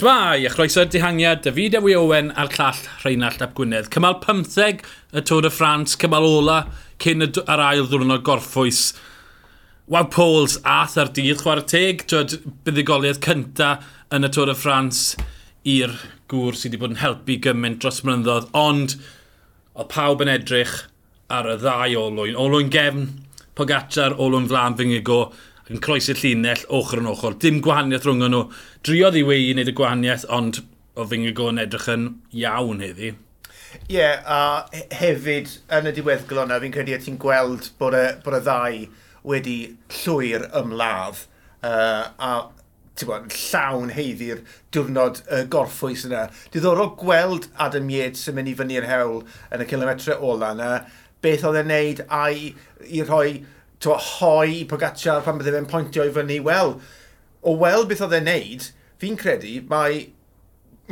Shmai, a chroeso'r dihangiad, David Ewy Owen a'r llall Rheinald Ap Gwynedd. Cymal 15 y Tôr y Ffrans, cymal ola cyn yr ail ddwrnod gorffwys. Waw Pols ath ar dydd, chwarae teg, twyd buddigoliaeth cynta yn y Tôr y Ffrans i'r gŵr sydd wedi bod yn helpu gymaint dros mynyddodd, ond oedd pawb yn edrych ar y ddau olwyn. Olwyn gefn, Pogacar, olwyn flan fyngigo, yn croesi'r llinell ochr yn ochr. Dim gwahaniaeth rhwng nhw. Driodd i wei i wneud y gwahaniaeth, ond o fy Fingigo yn edrych yn iawn heddi. Ie, yeah, a hefyd yn y diweddglo yna, fi'n credu ti'n gweld bod y, bod y ddau wedi llwyr ymladd. Uh, a bod, llawn heiddi'r diwrnod uh, gorffwys yna. Diddorol gweld Adam Yates yn mynd i fyny'r hewl yn y kilometre ola yna, beth oedd e'n neud a'i i rhoi to hoi i Pogacar pan bydde fe'n pointio i fyny, wel, o weld beth oedd e'n neud, fi'n credu mae,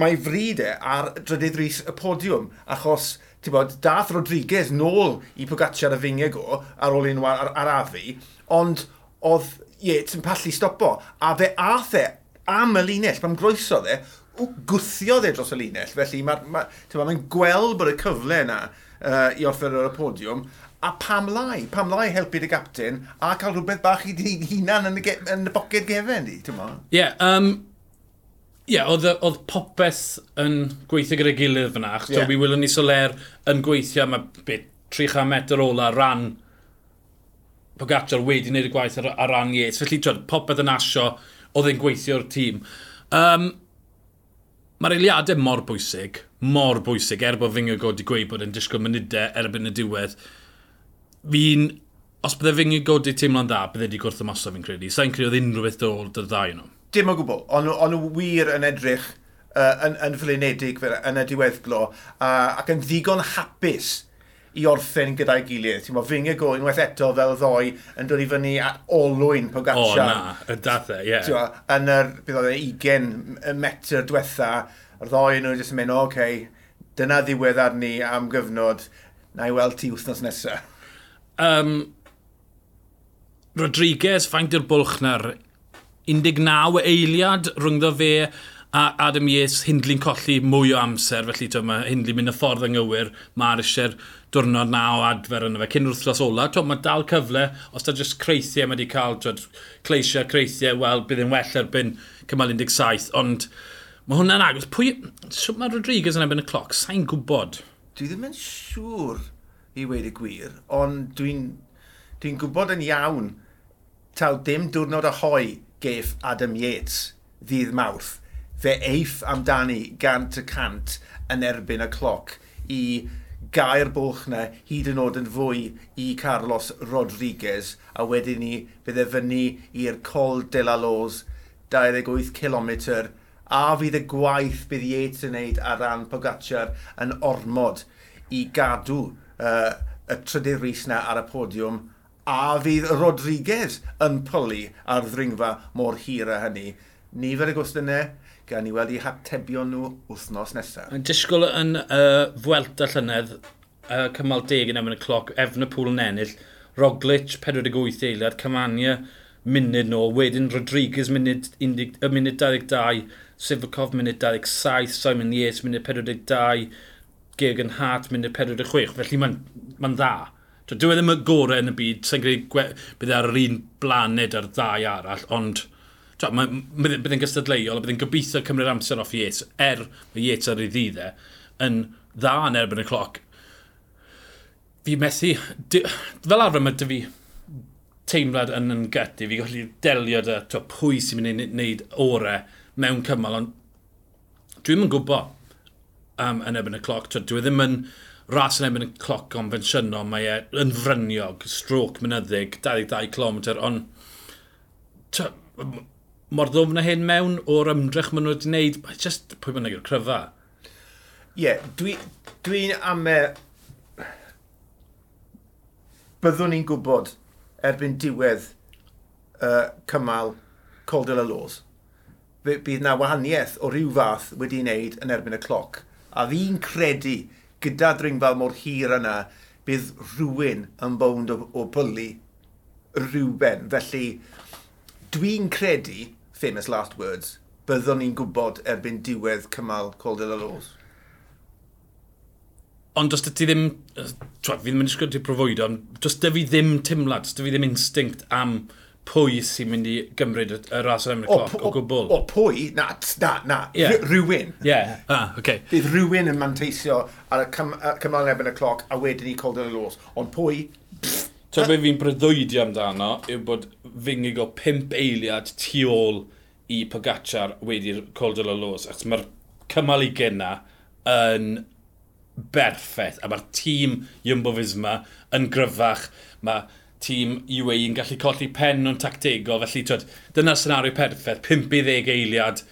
mae fryd e ar drydydd rhys y podiwm, achos ti'n bod, dath Rodriguez nôl i Pogacar y fingego ar ôl un ar, ar afi, ond oedd Yates yn pallu stopo, a fe ath e am y linell, mae'n groeso dde, gwthiodd dde dros y linell, felly mae'n ma, ma, gweld bod y cyfle yna uh, i orffen ar y podiwm, a pam lai? Pam lai helpu dy gapten a cael rhywbeth bach i dy hunan yn y, ge, yn y boced gefen di, ti'n ma? Ie, yeah, um, yeah, oedd oedd popeth yn gweithio gyda'i gilydd fyna. ach, yeah. mi wylwn ni Soler yn gweithio am bit 300 metr ola ran Pogacar wedi wneud y gwaith ar, ar ran Yates. Felly, twyd, popeth yn asio, oedd e'n gweithio'r tîm. Um, Mae'r eiliadau mor bwysig, mor bwysig, er bod Fingergo wedi gweud bod e'n disgwyl munudau erbyn y diwedd fi'n... Os bydde fi'n i teimlo'n dda, bydde wedi gwrth ymosod fi'n credu. Sa'n credu oedd unrhyw beth dod y ddau nhw. Dim o gwbl, ond on nhw wir yn edrych uh, yn, yn flinedig yn y diweddglo uh, ac yn ddigon hapus i orffen gyda'i gilydd. Ti'n meddwl, fyng y go unwaith eto fel ddoi yn dod i fyny at olwyn Pogacar. O na, y dathau, e, ie. Yeah. Yn yr, bydd oedd e, 20 metr diwetha, yr ddoi nhw jyst yn mynd, o, okay, dyna ddiwedd arni am gyfnod, na i weld ti wythnos nesaf um, Rodriguez, faint i'r bwlch na'r 19 eiliad rhwngddo fe a Adam Yates Hindley'n colli mwy o amser, felly to, mae Hindley mynd y ffordd yng Nghywir, mae'r eisiau'r diwrnod na o adfer yna fe, cyn wrthlas ola, to, mae dal cyfle, os da jyst creithiau mae wedi cael, twyd, cleisiau, creithiau, wel, bydd yn well erbyn cymal 17, ond mae hwnna'n agos. Pwy, sŵt mae Rodriguez yn ebyn y cloc, sa'n gwybod? Dwi ddim yn siŵr i wedi gwir, ond dwi'n dwi gwybod yn iawn taw dim diwrnod a hoi geff Adam Yates ddydd mawrth. Fe eiff amdani gant y cant yn erbyn y cloc i gair bwch na hyd yn oed yn fwy i Carlos Rodriguez a wedyn ni bydde fyny i'r Col de la Loz 28 km a fydd y gwaith bydd Yates yn neud ar ran Pogacar yn ormod i gadw uh, y trydydd rhys na ar y podiwm a fydd Rodriguez yn poli ar ddringfa mor hir a hynny. Nifer y gwestiynau gan ni weld i hatebion nhw wythnos nesaf. Yn disgwyl yn uh, fwelt a llynedd, uh, cymal deg yn efo'n y cloc, efn y pŵl yn ennill, Roglic 48 eiliad, Cymania munud nôl, wedyn Rodriguez munud, 20, munud 22, Sifakov munud 27, Simon Yates munud 42, geg yn hat mynd i'r 46, felly mae'n ma dda. Dwi ddim y gorau yn y byd, sy'n gwneud bydd e ar yr un blaned ar ddau arall, ond bydd e, yn gystadleuol a bydd yn gobeithio cymryd amser off Yates, er mae Yates ar ei ddidde, yn dda yn erbyn y cloc. Fi methu, fel arfer mae dy fi teimlad yn yn gyty, fi gallu delio dy pwy sy'n mynd i wneud orau mewn cymal, ond dwi'n yn gwybod um, yn ebyn y cloc. Dwi e ddim yn ras yn ebyn y cloc confensiynol, mae e yn fryniog, stroc mynyddig, 22 km, ond mor ddwm na hyn mewn o'r ymdrech maen nhw wedi gwneud, mae just pwy bynnag yw'r cryfa. Ie, yeah, dwi'n dwi, am e... Byddwn ni'n gwybod erbyn diwedd uh, cymal Coldwell y Lôs. Bydd na wahaniaeth o ryw fath wedi'i wneud yn erbyn y cloc A fi'n credu gyda dringfal mor hir yna, bydd rhywun yn bownd o, o bwli rhywben. Felly, dwi'n credu, famous last words, byddwn ni'n gwybod erbyn diwedd cymal Coldell Laws. Ond os ti ddim, twa, fi ddim yn disgwyl ti profwydo, ond does da fi ddim timlad, does da fi ddim instinct am pwy sy'n mynd i gymryd y, ras o'r Emryd Cloc o, gwbl. O pwy? Na, na, na. Yeah. Rhywun. Yeah. Ah, okay. Bydd rhywun yn manteisio ar y cym cymal yn y cloc a wedyn i Colden y los. Ond pwy? So be fi'n breuddwydio amdano yw bod fi'n o pimp eiliad tu ôl i Pogacar wedi'r Colden y los. Achos mae'r cymal i gynna yn berffaith a mae'r tîm Jumbo Fisma yn gryfach. Mae tîm UAE yn gallu colli pen nhw'n tactegol. Felly, twyd, dyna'r senario perffaith. 5-10 eiliad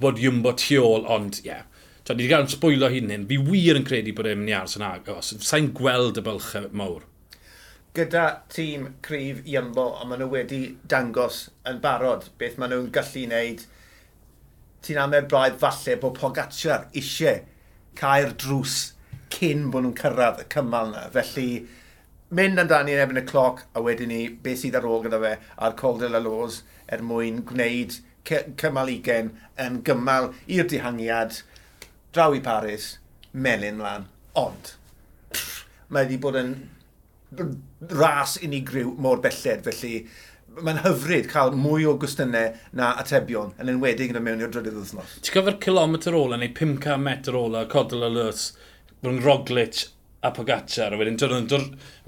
bod Jumbo tu ôl, ond ie. Yeah. Twyd, ni wedi cael yn sbwylo hyn hyn. Fi wir yn credu bod e'n mynd i aros yn agos. Sa'n gweld y bylch mawr. Gyda tîm cryf Jumbo, a maen nhw wedi dangos yn barod beth maen nhw'n gallu wneud. Ti'n amau braidd falle bod Pogacar eisiau cael drws cyn bod nhw'n cyrraedd y cymal yna. Felly, mynd amdani yn ebyn y cloc a wedyn ni beth sydd ar ôl gyda fe a'r Col de la Lose er mwyn gwneud cymal ugen yn gymal i'r dihangiad draw i Paris, melyn lan. Ond, pff, mae wedi bod yn ras unigryw mor belled, felly mae'n hyfryd cael mwy o gwestiynau na atebion, yn enwedig yn y mewn i'r drydydd wythnos. Ti'n gyfer kilometr ola neu 500 metr ola, codol o lws, bod Roglic a Pogacar, a wedyn, dod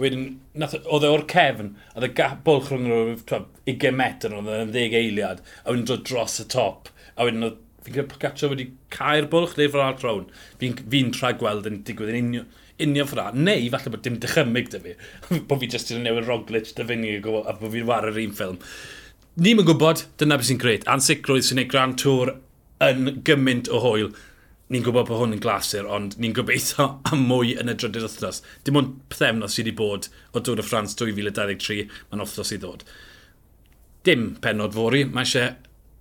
wedyn, oedd e o'r cefn, a y bwlch rhwng rhyw 20 metr, oedd e'n 10 eiliad, a wedyn dod dros y top, a wedyn oedd fi'n credu Pogacar wedi cael bwlch neu fel arall rawn. Fi'n fi tra gweld yn digwydd yn union, union ffra. Neu falle bod dim dychymig dy fi. bod fi jyst yn newid Roglic dy fyny a bod fi'n war yr un ffilm. Ni'n gwybod, dyna beth sy'n gret. Ansicrwydd sy'n gwneud Grand Tour yn gymaint o hwyl ni'n gwybod bod hwn yn glasur, ond ni'n gobeithio am mwy yn y drydydd wythnos. Dim ond pethefnos sydd wedi bod o Dŵr y Ffrans 2023, mae'n wythnos i ddod. Dim penod fori, mae eisiau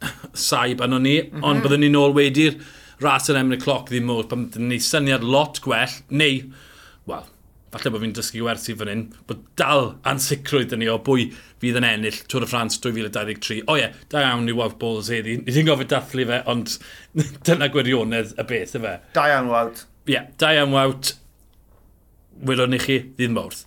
saib anon ni, mm -hmm. ond byddwn ni'n ôl wedi'r ras yn emyn y cloc ddim mwy, pan byddwn ni syniad lot gwell, neu, wel, falle bod fi'n dysgu wersi fan hyn, bod dal ansicrwydd yn ni o bwy fydd yn ennill Tŵr y Ffrans 2023. O ie, da iawn i Wout Bowles heddi. Ni ddim gofod dathlu fe, ond dyna gwirionedd y beth, y fe. Da iawn, Wout. Ie, yeah, da iawn, Wout. Wylwn i chi ddydd mawrth.